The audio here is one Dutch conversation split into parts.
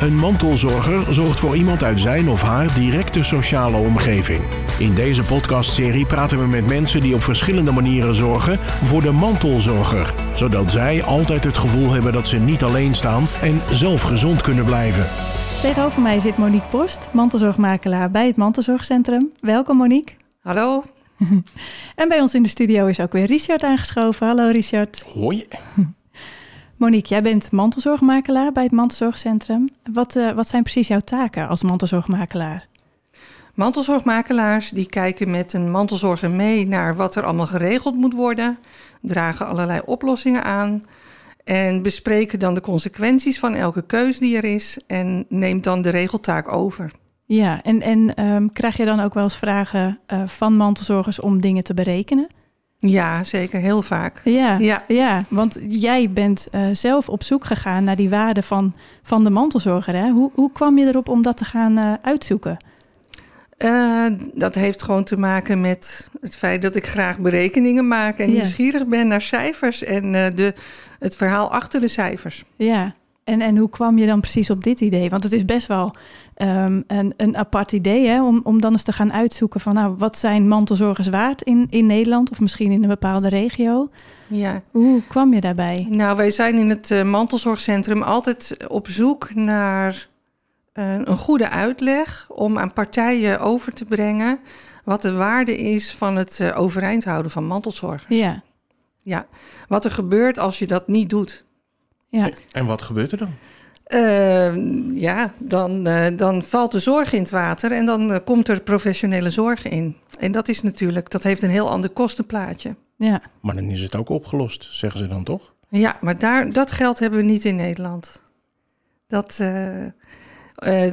Een mantelzorger zorgt voor iemand uit zijn of haar directe sociale omgeving. In deze podcastserie praten we met mensen die op verschillende manieren zorgen voor de mantelzorger, zodat zij altijd het gevoel hebben dat ze niet alleen staan en zelf gezond kunnen blijven. Tegenover mij zit Monique Post, mantelzorgmakelaar bij het Mantelzorgcentrum. Welkom Monique. Hallo. En bij ons in de studio is ook weer Richard aangeschoven. Hallo Richard. Hoi. Monique, jij bent mantelzorgmakelaar bij het Mantelzorgcentrum. Wat, eh, wat zijn precies jouw taken als mantelzorgmakelaar? Mantelzorgmakelaars die kijken met een mantelzorger mee naar wat er allemaal geregeld moet worden, dragen allerlei oplossingen aan en bespreken dan de consequenties van elke keus die er is en neemt dan de regeltaak over. Ja, en, en ehm, krijg je dan ook wel eens vragen eh, van mantelzorgers om dingen te berekenen? Ja, zeker. Heel vaak. Ja, ja. Ja. want jij bent eh, zelf op zoek gegaan naar die waarde van, van de mantelzorger. Hè? Hoe, hoe kwam je erop om dat te gaan eh, uitzoeken? Eh, dat heeft gewoon te maken met het feit dat ik graag berekeningen maak en Ja. nieuwsgierig ben naar cijfers en de, het verhaal achter de cijfers. Ja, en, en hoe kwam je dan precies op dit idee? Want het is best wel ehm, een, een apart idee hè? Om, om dan eens te gaan uitzoeken van nou, wat zijn mantelzorgers waard in, in Nederland of misschien in een bepaalde regio. Ja. Hoe kwam je daarbij? Nou, wij zijn in het eh, mantelzorgcentrum altijd op zoek naar eh, een goede uitleg om aan partijen over te brengen wat de waarde is van het eh, overeind houden van mantelzorgers. Ja, Ja, wat er gebeurt als je dat niet doet. Ja, En wat gebeurt er dan? Eh, ja, dan, eh, dan valt de zorg in het water en dan eh, komt er professionele zorg in. En dat is natuurlijk, dat heeft een heel ander kostenplaatje. ja. Maar dan is het ook opgelost, zeggen ze dan toch? Ja, maar daar, dat geld hebben we niet in Nederland. Dat, eh, eh,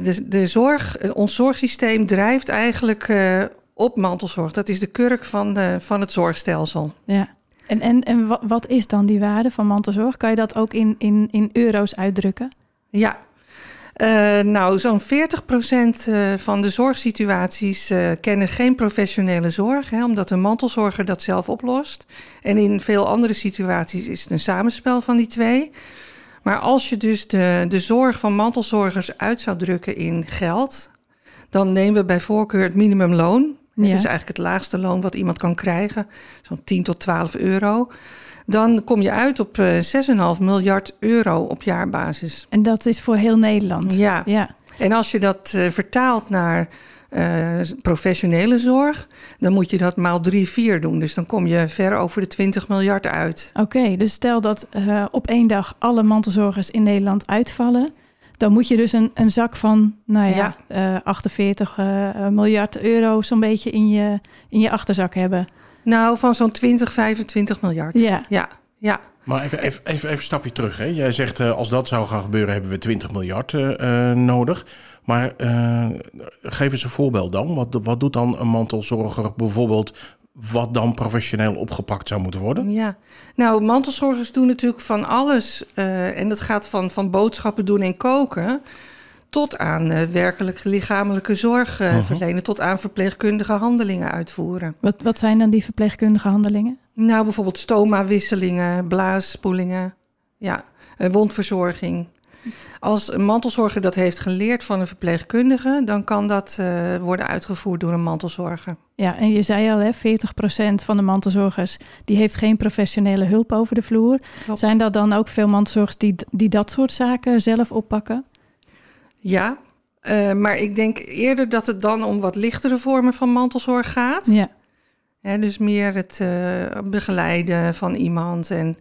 de, de zorg, ons zorgsysteem drijft eigenlijk eh, op mantelzorg. Dat is de kurk van, de, van het zorgstelsel. ja. En, en, en wa- wat is dan die waarde van mantelzorg? Kan je dat ook in, in, in euro's uitdrukken? Ja. Eh, nou, zo'n 40% eh, van de zorgsituaties eh, kennen geen professionele zorg, hè, omdat de mantelzorger dat zelf oplost. En in veel andere situaties is het een samenspel van die twee. Maar als je dus de, de zorg van mantelzorgers uit zou drukken in geld, dan nemen we bij voorkeur het minimumloon. Dat is eigenlijk het laagste loon wat iemand kan krijgen, zo'n 10 tot 12 euro. Dan kom je uit op eh, 6,5 miljard euro op jaarbasis. En dat is voor heel Nederland. Ja, Ja, en als je dat eh, vertaalt naar eh, professionele zorg, dan moet je dat maal 3, 4 doen. Dus dan kom je ver over de 20 miljard uit. oké. Dus stel dat eh, op één dag alle mantelzorgers in Nederland uitvallen. Dan moet je dus een, een zak van, nou ja, eh, 48 eh, miljard euro zo'n beetje in je, in je achterzak hebben. Nou, van zo'n 20, 25 miljard. Ja, Ja, ja. Maar even, even, even, even een stapje terug. Hè. Jij zegt eh, als dat zou gaan gebeuren hebben we 20 miljard eh, eh, nodig. Maar eh, geef eens een voorbeeld dan. Wat, wat doet dan een mantelzorger bijvoorbeeld wat dan professioneel opgepakt zou moeten worden? Ja, nou, mantelzorgers doen natuurlijk van alles. eh, en dat gaat van, van boodschappen doen en koken. tot aan eh, werkelijk lichamelijke zorg eh, Mhm. verlenen. tot aan verpleegkundige handelingen uitvoeren. wat, wat zijn dan die verpleegkundige handelingen? Nou, bijvoorbeeld stoma-wisselingen, blaasspoelingen, ja, eh, wondverzorging. Als een mantelzorger dat heeft geleerd van een verpleegkundige, dan kan dat eh, worden uitgevoerd door een mantelzorger. Ja, en je zei al, hè, 40% van de mantelzorgers die heeft geen professionele hulp over de vloer. Klopt. Zijn dat dan ook veel mantelzorgers die, die dat soort zaken zelf oppakken? Ja, eh, maar ik denk eerder dat het dan om wat lichtere vormen van mantelzorg gaat. Ja, dus meer het eh, begeleiden van iemand en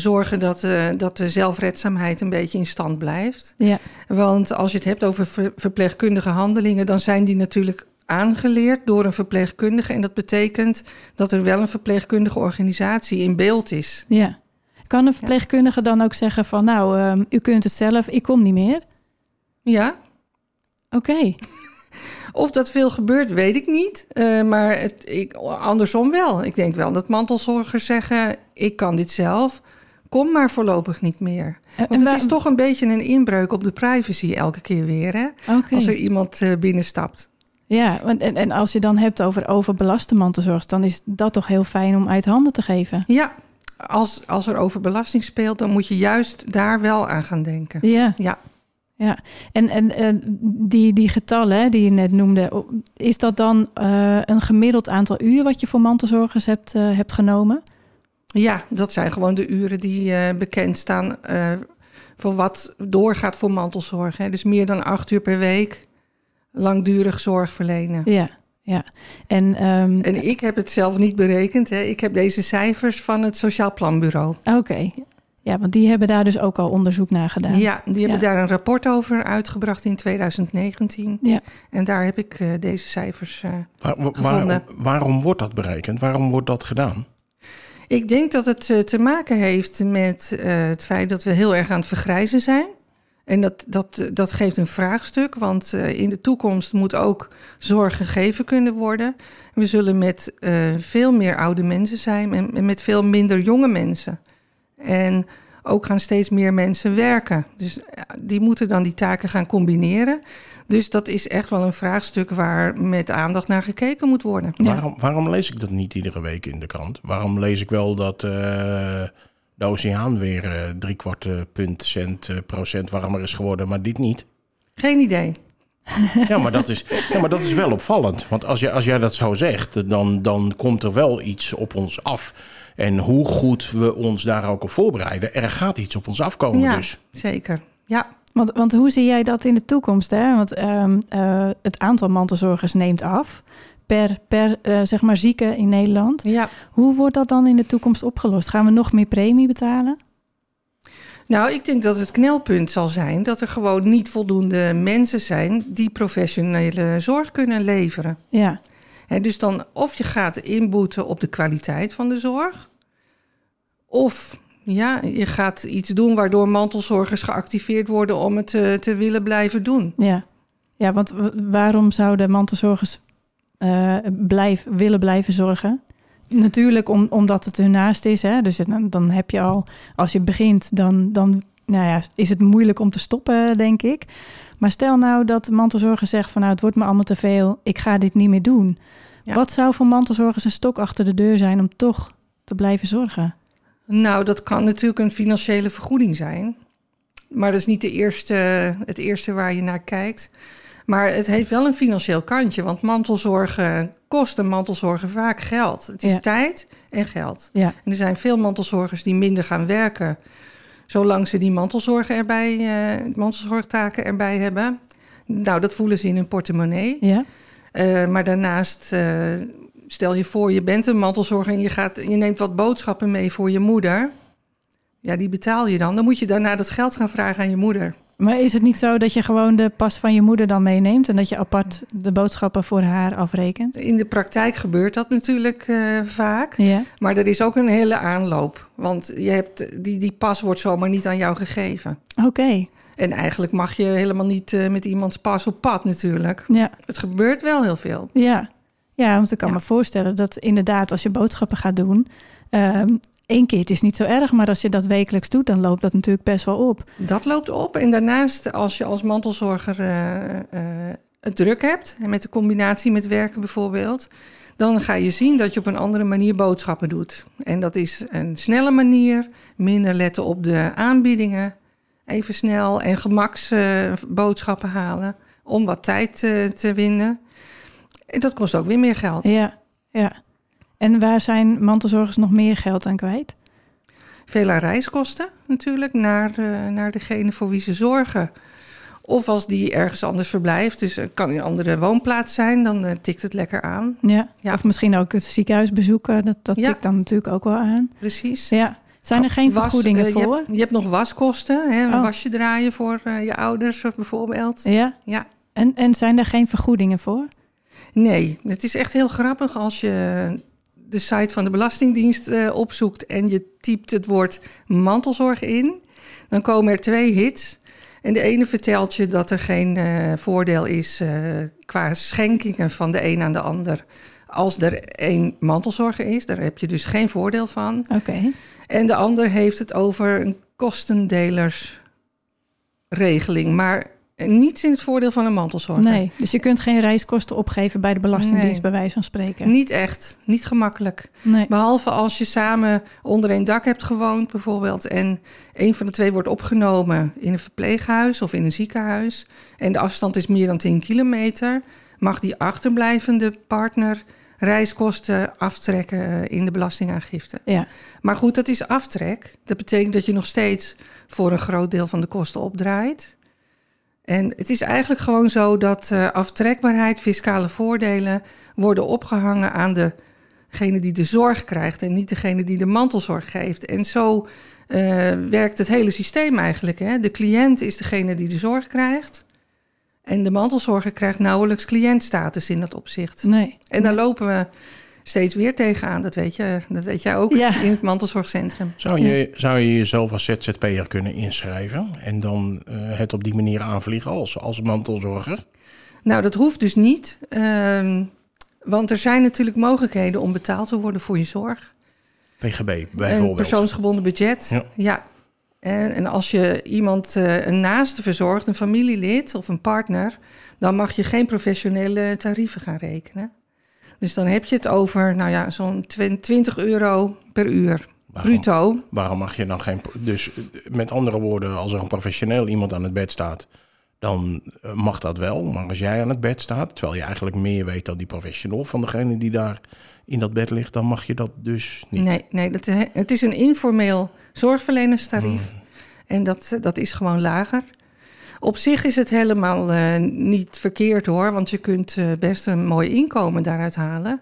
zorgen dat, eh, dat de zelfredzaamheid een beetje in stand blijft. ja, Want als je het hebt over ver- verpleegkundige handelingen, dan zijn die natuurlijk aangeleerd door een verpleegkundige. En dat betekent dat er wel een verpleegkundige organisatie in beeld is. ja. Kan een verpleegkundige dan ook zeggen van, nou, ehm, u kunt het zelf, ik kom niet meer? Ja, Oké, of dat veel gebeurt, weet ik niet. Eh, maar het, ik, andersom wel. Ik denk wel dat mantelzorgers zeggen: ik kan dit zelf. Kom maar voorlopig niet meer. En Want het waar- is toch een beetje een inbreuk op de privacy elke keer weer. Hè? Als er iemand eh, binnenstapt. Ja, want, en, en als je dan hebt over overbelaste mantelzorgers, dan is dat toch heel fijn om uit handen te geven. Ja, als, als er overbelasting speelt, dan moet je juist daar wel aan gaan denken. Ja, Ja, ja. En, en, en die, die getallen die je net noemde, is dat dan uh, een gemiddeld aantal uur wat je voor mantelzorgers hebt, uh, hebt genomen? Ja, dat zijn gewoon de uren die uh, bekend staan voor wat doorgaat voor mantelzorg. Hè. Dus meer dan acht uur per week langdurig zorg verlenen. Ja, ja. En, um, en ik heb het zelf niet berekend. Hè. Ik heb deze cijfers van het Sociaal Planbureau. Oké. Ja, want die hebben daar dus ook al onderzoek naar gedaan. Ja, die hebben daar een rapport over uitgebracht in 2019. Ja. En daar heb ik uh, deze cijfers uh, Waar, waar, waarom, waarom wordt dat berekend? Waarom wordt dat gedaan? Ik denk dat het uh, te maken heeft met het feit dat we heel erg aan het vergrijzen zijn. En dat, dat, dat geeft een vraagstuk, want in de toekomst moet ook zorg gegeven kunnen worden. We zullen met veel meer oude mensen zijn en met veel minder jonge mensen. En ook gaan steeds meer mensen werken. Dus die moeten dan die taken gaan combineren. Dus dat is echt wel een vraagstuk waar met aandacht naar gekeken moet worden. Waarom, waarom lees ik dat niet iedere week in de krant? Waarom lees ik wel dat uh, de oceaan weer uh, drie kwart punt cent procent warmer is geworden, maar dit niet? Geen idee. Ja, maar dat is, ja, maar dat is wel opvallend. Want als, je, als jij dat zo zegt, dan, dan komt er wel iets op ons af en hoe goed we ons daar ook op voorbereiden, er gaat iets op ons afkomen ja, dus. Zeker, ja. Want, want hoe zie jij dat in de toekomst? Hè? Want uh, uh, het aantal mantelzorgers neemt af per, per uh, zeg maar zieke in Nederland. Ja. Hoe wordt dat dan in de toekomst opgelost? Gaan we nog meer premie betalen? Nou, ik denk dat het knelpunt zal zijn dat er gewoon niet voldoende mensen zijn die professionele zorg kunnen leveren. Ja. Dus dan of je gaat inboeten op de kwaliteit van de zorg, of ja, je gaat iets doen waardoor mantelzorgers geactiveerd worden om het te, te willen blijven doen. Ja. ja, want waarom zouden mantelzorgers uh, blijf, willen blijven zorgen? Natuurlijk om, omdat het naast is. Hè? Dus dan, dan heb je al, als je begint, dan, dan nou ja, is het moeilijk om te stoppen, denk ik. Maar stel nou dat de mantelzorger zegt van nou, het wordt me allemaal te veel, ik ga dit niet meer doen. Wat zou voor mantelzorgers een stok achter de deur zijn om toch te blijven zorgen? Nou, dat kan natuurlijk een financiële vergoeding zijn. Maar dat is niet de eerste, het eerste waar je naar kijkt. Maar het heeft wel een financieel kantje, want mantelzorgen kosten mantelzorgen vaak geld. Het is tijd en geld. Ja. En er zijn veel mantelzorgers die minder gaan werken, zolang ze die mantelzorgen erbij, uh, mantelzorgtaken erbij hebben. Nou, dat voelen ze in hun portemonnee. Ja. Uh, maar daarnaast, uh, stel je voor, je bent een mantelzorger en je, gaat, je neemt wat boodschappen mee voor je moeder. Ja, die betaal je dan. Dan moet je daarna dat geld gaan vragen aan je moeder. Maar is het niet zo dat je gewoon de pas van je moeder dan meeneemt en dat je apart de boodschappen voor haar afrekent? In de praktijk gebeurt dat natuurlijk uh, vaak. Ja. Maar er is ook een hele aanloop. Want je hebt, die, die pas wordt zomaar niet aan jou gegeven. Oké. Okay. En eigenlijk mag je helemaal niet uh, met iemands pas op pad natuurlijk. Ja. Het gebeurt wel heel veel. Ja, ja want ik kan ja. me voorstellen dat inderdaad als je boodschappen gaat doen... Um, Eén keer het is niet zo erg, maar als je dat wekelijks doet, dan loopt dat natuurlijk best wel op. Dat loopt op. En daarnaast, als je als mantelzorger uh, uh, het druk hebt, en met de combinatie met werken bijvoorbeeld, dan ga je zien dat je op een andere manier boodschappen doet. En dat is een snelle manier, minder letten op de aanbiedingen, even snel en gemaksboodschappen halen om wat tijd te winnen. En dat kost ook weer meer geld. Ja, ja. En waar zijn mantelzorgers nog meer geld aan kwijt? Vele reiskosten natuurlijk naar, uh, naar degene voor wie ze zorgen. Of als die ergens anders verblijft, dus het kan in een andere woonplaats zijn, dan uh, tikt het lekker aan. Ja. ja. Of misschien ook het ziekenhuis bezoeken, dat, dat ja. tikt dan natuurlijk ook wel aan. Precies. Ja. Zijn er geen was, vergoedingen uh, voor? Je hebt, je hebt, nog waskosten, hè? Oh. wasje draaien voor je ouders bijvoorbeeld. Ja. ja. En, en zijn er geen vergoedingen voor? Nee, het is echt heel grappig als je de site van de Belastingdienst uh, opzoekt en je typt het woord mantelzorg in, dan komen er twee hits. En de ene vertelt je dat er geen uh, voordeel is uh, qua schenkingen van de een aan de ander. Als er één mantelzorger is, daar heb je dus geen voordeel van. Oké. Okay. En de ander heeft het over een kostendelersregeling. Maar niets in het voordeel van een mantelzorger. Nee, dus je kunt geen reiskosten opgeven bij de Belastingdienst, Nee. bij wijze van spreken. Niet echt, niet gemakkelijk. Nee. Behalve als je samen onder één dak hebt gewoond, bijvoorbeeld. En een van de twee wordt opgenomen in een verpleeghuis of in een ziekenhuis. En de afstand is meer dan 10 kilometer. Mag die achterblijvende partner reiskosten aftrekken eh, in de belastingaangifte. Ja, Maar goed, dat is aftrek. Dat betekent dat je nog steeds voor een groot deel van de kosten opdraait. En het is eigenlijk gewoon zo dat eh, aftrekbaarheid, fiscale voordelen worden opgehangen aan degene die de zorg krijgt en niet degene die de mantelzorg geeft. En zo eh, werkt het hele systeem eigenlijk. Hè? De cliënt is degene die de zorg krijgt. En de mantelzorger krijgt nauwelijks cliëntstatus in dat opzicht. nee. En daar lopen we steeds weer tegenaan. Dat weet, je, dat weet jij ook Ja. in het mantelzorgcentrum. Zou je, zou je jezelf als ZZP'er kunnen inschrijven en dan eh, het op die manier aanvliegen als, als mantelzorger? Nou, dat hoeft dus niet. ehm, want er zijn natuurlijk mogelijkheden om betaald te worden voor je zorg. PGB Een bijvoorbeeld. persoonsgebonden budget. Ja. Ja. En, en als je iemand, eh, een naaste verzorgt, een familielid of een partner, dan mag je geen professionele tarieven gaan rekenen. Dus dan heb je het over, nou ja, zo'n 20 euro per uur. Waarom, Bruto. waarom mag je dan geen... Dus eh, met andere woorden, als er een professioneel iemand aan het bed staat, dan eh, mag dat wel. Maar als jij aan het bed staat, terwijl je eigenlijk meer weet dan die professional van degene die daar in dat bed ligt, dan mag je dat dus niet. Nee, nee dat, het is een informeel zorgverlenerstarief. En dat, dat is gewoon lager. Op zich is het helemaal eh, niet verkeerd hoor, want je kunt eh, best een mooi inkomen daaruit halen.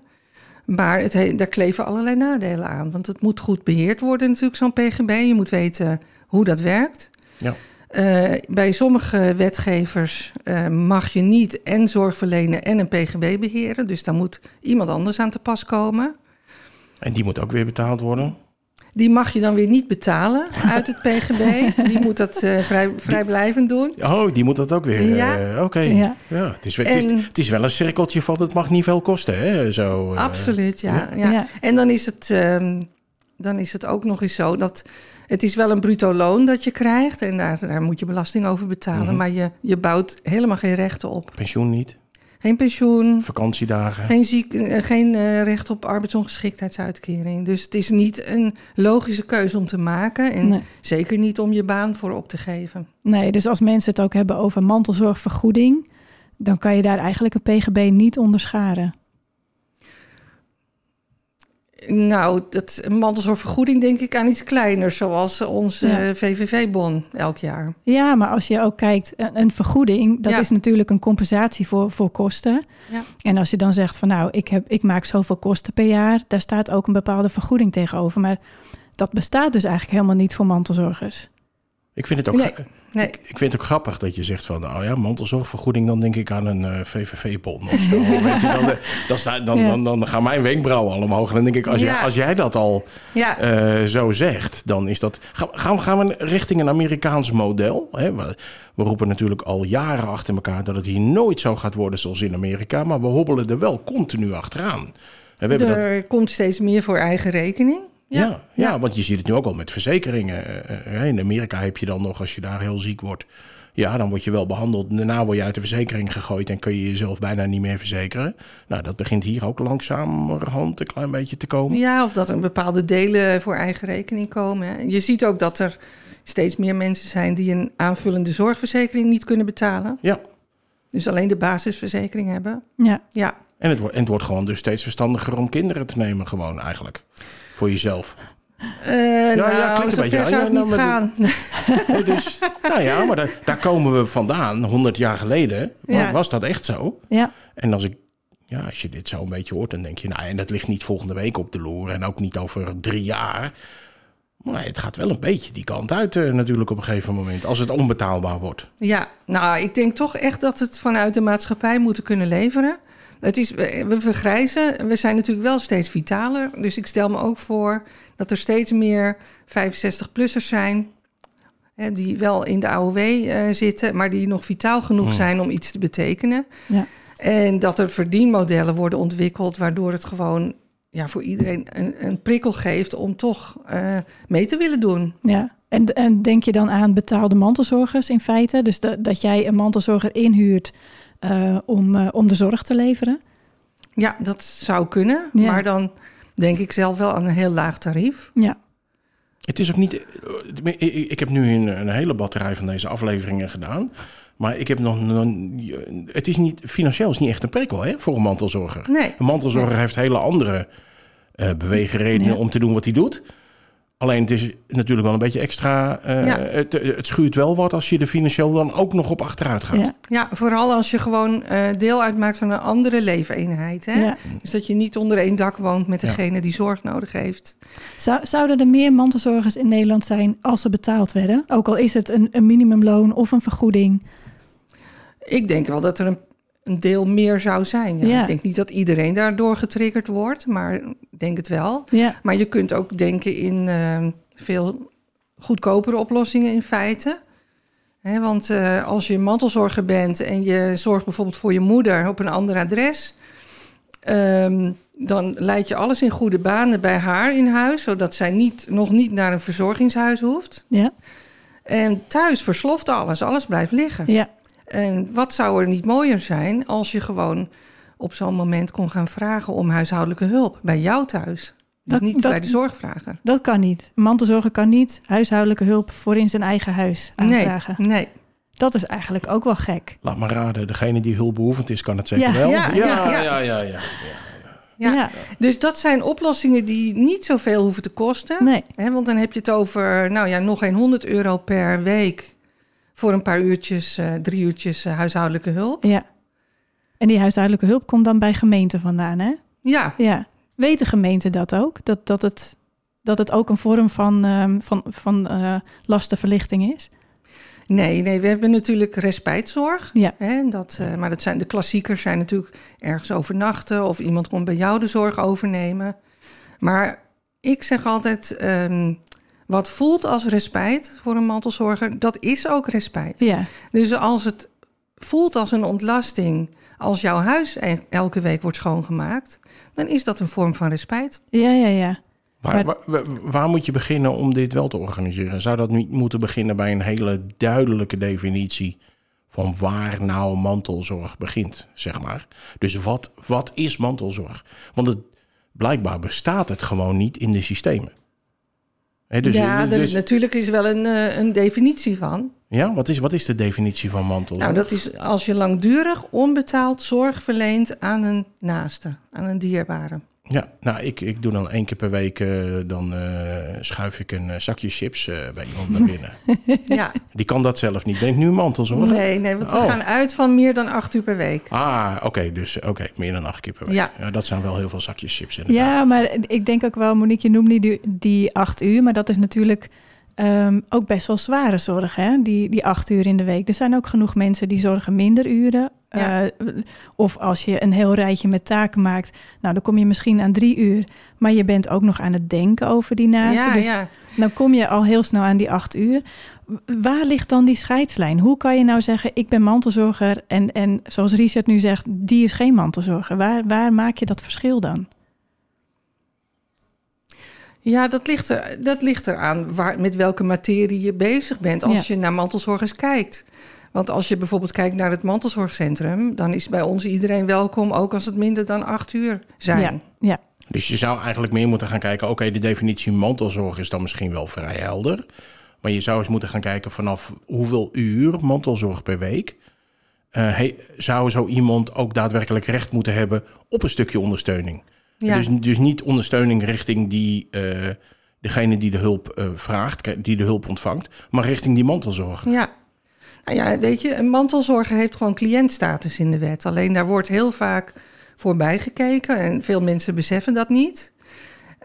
Maar het he- daar kleven allerlei nadelen aan. Want het moet goed beheerd worden, natuurlijk, zo'n PGB. Je moet weten hoe dat werkt. Ja. Eh, bij sommige wetgevers mag je niet en zorg verlenen en een PGB beheren. Dus daar moet iemand anders aan te pas komen. En die moet ook weer betaald worden. Die mag je dan weer niet betalen uit het PGB. Die moet dat eh, vrij, vrijblijvend doen. Oh, die moet dat ook weer. Ja. eh, Oké. Ja. Ja. het, is, wel- het, is, En- het is wel een cirkeltje van het mag niet veel kosten, hè? Zo, eh, Absoluut, ja. ja. ja. Ja. En dan is, het, ehm, dan is het ook nog eens zo dat het is wel een bruto loon dat je krijgt. En daar, daar moet je belasting over betalen. Mhm. Maar je, je bouwt helemaal geen rechten op. Pensioen niet, Geen pensioen, vakantiedagen. geen, ziek, eh, geen eh, recht op arbeidsongeschiktheidsuitkering. Dus het is niet een logische keuze om te maken. En Nee. zeker niet om je baan voor op te geven. nee, dus als mensen het ook hebben over mantelzorgvergoeding, dan kan je daar eigenlijk een PGB niet onderscharen. Nou, dat een mantelzorgvergoeding denk ik aan iets kleiner, zoals onze Ja. VVV-bon elk jaar. Ja, maar als je ook kijkt, een, een vergoeding, dat Ja. is natuurlijk een compensatie voor, voor kosten. Ja. En als je dan zegt van nou, ik, heb, ik maak zoveel kosten per jaar, daar staat ook een bepaalde vergoeding tegenover. Maar dat bestaat dus eigenlijk helemaal niet voor mantelzorgers. Ik vind het ook. Nee. Nee. Ik, ik vind het ook grappig dat je zegt van, nou ja, mantelzorgvergoeding, dan denk ik aan een eh, VVV-bon of zo. Weet je, dan, eh, dan, dan, dan, dan gaan mijn wenkbrauwen al omhoog. En dan denk ik, als, jij, als jij dat al Ja, eh, zo zegt, dan is dat... Gaan, gaan, we- richting een Amerikaans model? Hè? We, we roepen natuurlijk al jaren achter elkaar dat het hier nooit zo gaat worden zoals in Amerika. Maar we hobbelen er wel continu achteraan. En we hebben dat, er komt steeds meer voor eigen rekening. Ja, ja. want je ziet het nu ook al met verzekeringen. Eh, eh, In Amerika heb je dan nog, als je daar heel ziek wordt... Ja, dan word je wel behandeld. Daarna word je uit de verzekering gegooid en kun je jezelf bijna niet meer verzekeren. Nou, dat begint hier ook langzamerhand een klein beetje te komen. Ja, of dat er bepaalde delen voor eigen rekening komen. hè. Je ziet ook dat er steeds meer mensen zijn die een aanvullende zorgverzekering niet kunnen betalen. Ja, Dus alleen de basisverzekering hebben. Ja, Ja, En het, wordt, en het wordt gewoon dus steeds verstandiger om kinderen te nemen, gewoon eigenlijk. Voor jezelf. Eh ja, nou, klinkt een zou ja, nou, niet maar gaan. Dus, nou ja, maar daar, daar komen we vandaan. 100 jaar geleden wa- Ja. was dat echt zo. ja, En als ik, ja, als je dit zo een beetje hoort, dan denk je, nou, en dat ligt niet volgende week op de loer en ook niet over drie jaar. Maar het gaat wel een beetje die kant uit eh, natuurlijk op een gegeven moment, als het onbetaalbaar wordt. Ja, nou, ik denk toch echt dat het vanuit de maatschappij moeten kunnen leveren. Het is, we vergrijzen, we zijn natuurlijk wel steeds vitaler. Dus ik stel me ook voor dat er steeds meer 65-plussers zijn... Hè, die wel in de AOW eh, zitten, maar die nog vitaal genoeg Hmm. zijn om iets te betekenen. ja. En dat er verdienmodellen worden ontwikkeld... waardoor het gewoon ja, voor iedereen een, een prikkel geeft om toch eh, mee te willen doen. ja. En, en denk je dan aan betaalde mantelzorgers in feite? Dus dat jij een mantelzorger inhuurt uh, om, uh, om de zorg te leveren? Ja, dat zou kunnen. Ja. Maar dan denk ik zelf wel aan een heel laag tarief. Ja. Het is ook niet. Ik heb nu een, een hele batterij van deze afleveringen gedaan. Maar ik heb nog, Het is niet. Financieel is niet echt een prikkel hè, voor een mantelzorger. Nee. Een mantelzorger nee. heeft hele andere uh, beweegredenen om te doen wat hij doet. Alleen het is natuurlijk wel een beetje extra. Uh, ja. het, het, schuurt wel wat als je er financieel dan ook nog op achteruit gaat. Ja, ja vooral als je gewoon uh, deel uitmaakt van een andere leefeenheid. Hè? Ja. Dus dat je niet onder één dak woont met degene die zorg nodig heeft. Zou, zouden er meer mantelzorgers in Nederland zijn als ze betaald werden? Ook al is het een, een minimumloon of een vergoeding. Ik denk wel dat er een een deel meer zou zijn. Ja. Ja. Ik denk niet dat iedereen daardoor getriggerd wordt, maar ik denk het wel. Ja. Maar je kunt ook denken in uh, veel goedkopere oplossingen in feite. He, want uh, als je mantelzorger bent en je zorgt bijvoorbeeld voor je moeder op een ander adres, um, dan leid je alles in goede banen bij haar in huis, zodat zij niet, nog niet naar een verzorgingshuis hoeft. Ja. En thuis versloft alles, alles blijft liggen. Ja. En wat zou er niet mooier zijn als je gewoon op zo'n moment kon gaan vragen om huishoudelijke hulp bij jou thuis? Dat, niet dat, bij de zorgvrager. Dat kan niet. Mantelzorger kan niet huishoudelijke hulp voor in zijn eigen huis aanvragen. Nee, nee. Dat is eigenlijk ook wel gek. Laat maar raden, degene die hulpbehoevend is, kan het zeker ja, wel. Ja, ja, ja. ja, ja, ja, ja. Ja. Dus dat zijn oplossingen die niet zoveel hoeven te kosten. Nee. Hè, want dan heb je het over, nou ja, nog geen 100 euro per week voor een paar uurtjes, uh, drie uurtjes uh, huishoudelijke hulp. Ja. En die huishoudelijke hulp komt dan bij gemeenten vandaan, hè? Ja. Ja. Weten gemeenten dat ook? Dat, dat, het, dat het ook een vorm van, um, van, van uh, lastenverlichting is? Nee, nee, we hebben natuurlijk respijtzorg. Ja. Hè, dat, uh, maar dat zijn, de klassiekers zijn natuurlijk ergens overnachten... of iemand komt bij jou de zorg overnemen. Maar ik zeg altijd... Um, wat voelt als respijt voor een mantelzorger, dat is ook respijt. Ja. Dus als het voelt als een ontlasting, als jouw huis elke week wordt schoongemaakt, dan is dat een vorm van respijt. Ja, ja, ja. Waar, waar, waar, moet je beginnen om dit wel te organiseren? Zou dat niet moeten beginnen bij een hele duidelijke definitie van waar nou mantelzorg begint, zeg maar? Dus wat, wat is mantelzorg? Want het, blijkbaar bestaat het gewoon niet in de systemen. He, dus, ja, dus, natuurlijk is wel een, uh, een definitie van. Ja, wat is, wat is de definitie van mantelzorg? Nou, dat is als je langdurig onbetaald zorg verleent aan een naaste, aan een dierbare. Ja, nou, ik, ik doe dan één keer per week, uh, dan uh, schuif ik een uh, zakje chips bij iemand naar binnen. ja. Die kan dat zelf niet. Ben ik nu mantelzorg? Nee, nee, want we oh. gaan uit van meer dan acht uur per week. Ah, oké, okay, dus oké, okay, meer dan acht keer per week. Ja. ja. Dat zijn wel heel veel zakjes chips inderdaad. Ja, maar ik denk ook wel, Monique, je noemt niet die, die acht uur, maar dat is natuurlijk... Um, ook best wel zware zorg, hè? Die, die acht uur in de week. Er zijn ook genoeg mensen die zorgen minder uren. Ja. Uh, of als je een heel rijtje met taken maakt, nou dan kom je misschien aan drie uur. Maar je bent ook nog aan het denken over die naasten. Ja, dus ja. dan kom je al heel snel aan die acht uur. Waar ligt dan die scheidslijn? Hoe kan je nou zeggen, ik ben mantelzorger en, en zoals Richard nu zegt, die is geen mantelzorger. Waar, waar maak je dat verschil dan? Ja, dat ligt, er, dat ligt eraan waar, met welke materie je bezig bent als ja. je naar mantelzorgers kijkt. Want als je bijvoorbeeld kijkt naar het mantelzorgcentrum, dan is bij ons iedereen welkom, ook als het minder dan acht uur zijn. Ja, ja. Dus je zou eigenlijk meer moeten gaan kijken, oké, okay, de definitie mantelzorg is dan misschien wel vrij helder. Maar je zou eens moeten gaan kijken vanaf hoeveel uur mantelzorg per week. Uh, hey, zou zo iemand ook daadwerkelijk recht moeten hebben op een stukje ondersteuning? Ja. Dus, dus niet ondersteuning richting die, uh, degene die de hulp uh, vraagt, die de hulp ontvangt, maar richting die mantelzorg. Ja. Nou ja, weet je, een mantelzorger heeft gewoon cliëntstatus in de wet. Alleen daar wordt heel vaak voorbij gekeken en veel mensen beseffen dat niet.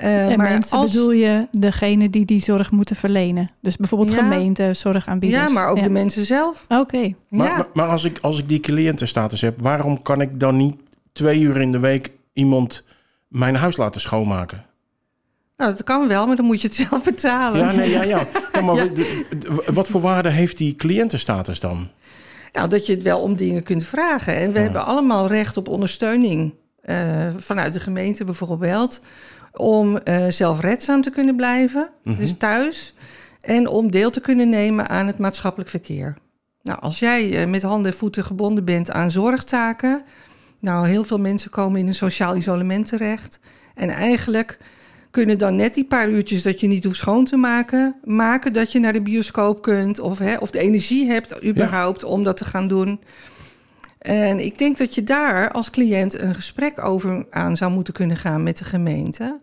Uh, en maar mensen als... bedoel je degene die die zorg moeten verlenen? Dus bijvoorbeeld Ja. gemeenten, zorgaanbieders? Ja, maar ook de mensen zelf. Oké. Maar, ja. maar, maar als, ik, als ik die cliëntenstatus heb, waarom kan ik dan niet twee uur in de week iemand mijn huis laten schoonmaken? Nou, dat kan wel, maar dan moet je het zelf betalen. Ja, nee, ja, ja. ja maar Ja. wat voor waarde heeft die cliëntenstatus dan? Nou, dat je het wel om dingen kunt vragen. En we hebben allemaal recht op ondersteuning eh, vanuit de gemeente bijvoorbeeld. Om eh, zelfredzaam te kunnen blijven, Mhm. dus thuis. En om deel te kunnen nemen aan het maatschappelijk verkeer. Nou, als jij met handen en voeten gebonden bent aan zorgtaken. Nou, heel veel mensen komen in een sociaal isolement terecht. En eigenlijk kunnen dan net die paar uurtjes dat je niet hoeft schoon te maken, maken dat je naar de bioscoop kunt of, hè, of de energie hebt überhaupt om dat te gaan doen. En ik denk dat je daar als cliënt een gesprek over aan zou moeten kunnen gaan met de gemeente.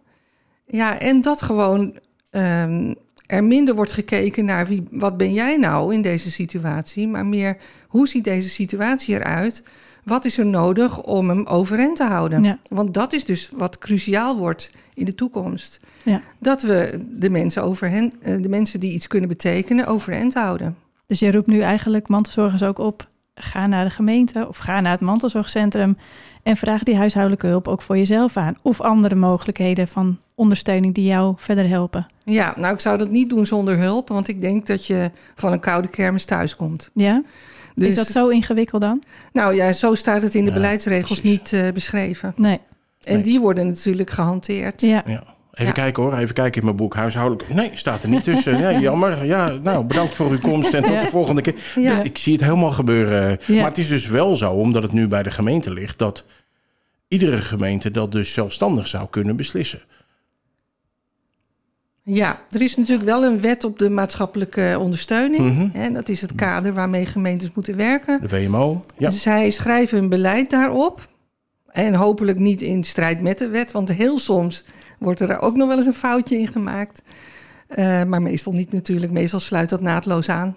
Ja, en dat gewoon um, er minder wordt gekeken naar wie, wat ben jij nou in deze situatie, maar meer hoe ziet deze situatie eruit? Wat is er nodig om hem overeind te houden? Want dat is dus wat cruciaal wordt in de toekomst. Ja. Dat we de mensen, over hen, eh, de mensen die iets kunnen betekenen overeind houden. Dus je roept nu eigenlijk mantelzorgers ook op: ga naar de gemeente of ga naar het mantelzorgcentrum en vraag die huishoudelijke hulp ook voor jezelf aan. Of andere mogelijkheden van ondersteuning die jou verder helpen. Ja, nou ik zou dat niet doen zonder hulp, want ik denk dat je van een koude kermis thuis komt. Ja? Dus, is dat zo ingewikkeld dan? Nou ja, zo staat het in de beleidsregels niet uh, beschreven. Nee. En die worden natuurlijk gehanteerd. Ja. ja. Even kijken hoor, even kijken in mijn boek huishoudelijk. Nee, staat er niet tussen. Ja, jammer. Ja, nou, bedankt voor uw komst en tot de volgende keer. Ja. Ik zie het helemaal gebeuren. Maar het is dus wel zo, omdat het nu bij de gemeente ligt, dat iedere gemeente dat dus zelfstandig zou kunnen beslissen. Ja, er is natuurlijk wel een wet op de maatschappelijke ondersteuning. Mm -hmm. dat is het kader waarmee gemeentes moeten werken. De WMO. Ja. Zij schrijven een beleid daarop. En hopelijk niet in strijd met de wet, want heel soms wordt er ook nog wel eens een foutje in gemaakt. Uh, maar meestal niet natuurlijk. Meestal sluit dat naadloos aan.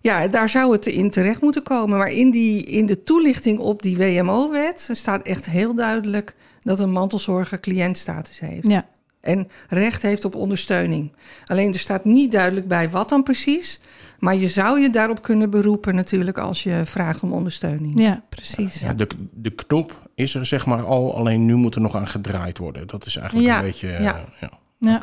Ja, daar zou het in terecht moeten komen. Maar in, die, in de toelichting op die WMO-wet staat echt heel duidelijk dat een mantelzorger cliëntstatus heeft. Ja. En recht heeft op ondersteuning. Alleen er staat niet duidelijk bij wat dan precies. Maar je zou je daarop kunnen beroepen natuurlijk als je vraagt om ondersteuning. Ja, precies. Ja, de, de knop is er zeg maar al, alleen nu moet er nog aan gedraaid worden. Dat is eigenlijk een beetje... ja. ja. ja.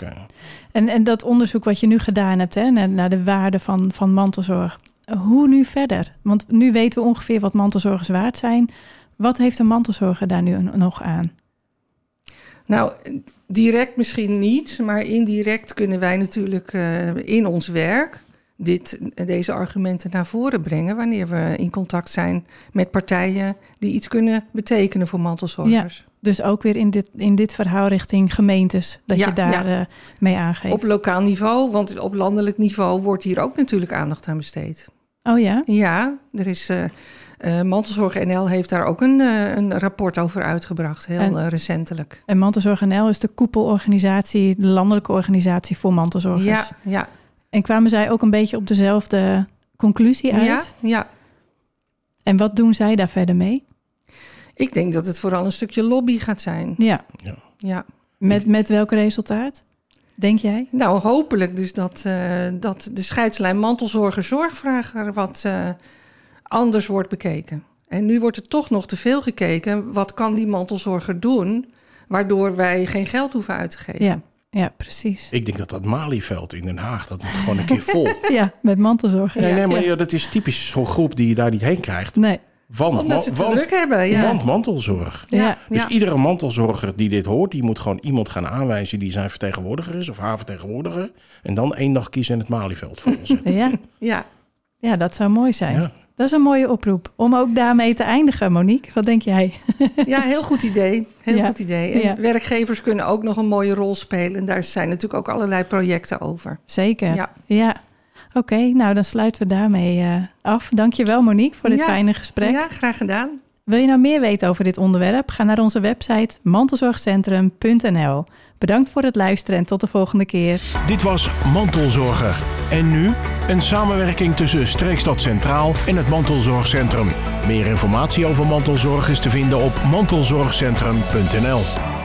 En, en dat onderzoek wat je nu gedaan hebt hè, naar, naar de waarde van, van mantelzorg. Hoe nu verder? Want nu weten we ongeveer wat mantelzorgers waard zijn. Wat heeft een mantelzorger daar nu nog aan? Nou, direct misschien niet, maar indirect kunnen wij natuurlijk uh, in ons werk dit, deze argumenten naar voren brengen wanneer we in contact zijn met partijen die iets kunnen betekenen voor mantelzorgers. Ja, dus ook weer in dit, in dit verhaal richting gemeentes, dat je daar ja. uh, mee aangeeft. Op lokaal niveau, want op landelijk niveau wordt hier ook natuurlijk aandacht aan besteed. Oh ja? Ja, er is. Uh, uh, Mantelzorg NL heeft daar ook een, uh, een rapport over uitgebracht, heel en, recentelijk. En Mantelzorg NL is de koepelorganisatie, de landelijke organisatie voor mantelzorgers. Ja, ja. En kwamen zij ook een beetje op dezelfde conclusie uit? Ja, ja. En wat doen zij daar verder mee? Ik denk dat het vooral een stukje lobby gaat zijn. Ja. ja. ja. Met, met welk resultaat? Denk jij? Nou, hopelijk dus dat, uh, dat de scheidslijn mantelzorger zorgvrager wat uh, anders wordt bekeken. En nu wordt er toch nog te veel gekeken. Wat kan die mantelzorger doen, waardoor wij geen geld hoeven uit te geven? Ja. Ja, precies. Ik denk dat dat Malieveld in Den Haag, dat moet gewoon een keer vol. ja, met mantelzorgers. Nee, nee maar ja. dat is typisch zo'n groep die je daar niet heen krijgt. Nee. Want, Omdat ze want, druk hebben, ja. Want mantelzorg. Ja. Dus iedere mantelzorger die dit hoort, die moet gewoon iemand gaan aanwijzen die zijn vertegenwoordiger is of haar vertegenwoordiger. En dan één dag kiezen en het Malieveld vol zetten. ja. ja. Ja, dat zou mooi zijn. Ja. Dat is een mooie oproep. Om ook daarmee te eindigen, Monique. Wat denk jij? Ja, heel goed idee. Heel ja. goed idee. En ja. werkgevers kunnen ook nog een mooie rol spelen. Daar zijn natuurlijk ook allerlei projecten over. Zeker. Ja. ja. Oké, okay, nou dan sluiten we daarmee uh, af. Dankjewel Monique voor dit ja. fijne gesprek. Ja, graag gedaan. Wil je nou meer weten over dit onderwerp? Ga naar onze website mantelzorgcentrum.nl. Bedankt voor het luisteren en tot de volgende keer. Dit was Mantelzorger. En nu een samenwerking tussen Streekstad Centraal en het Mantelzorgcentrum. Meer informatie over mantelzorg is te vinden op mantelzorgcentrum.nl.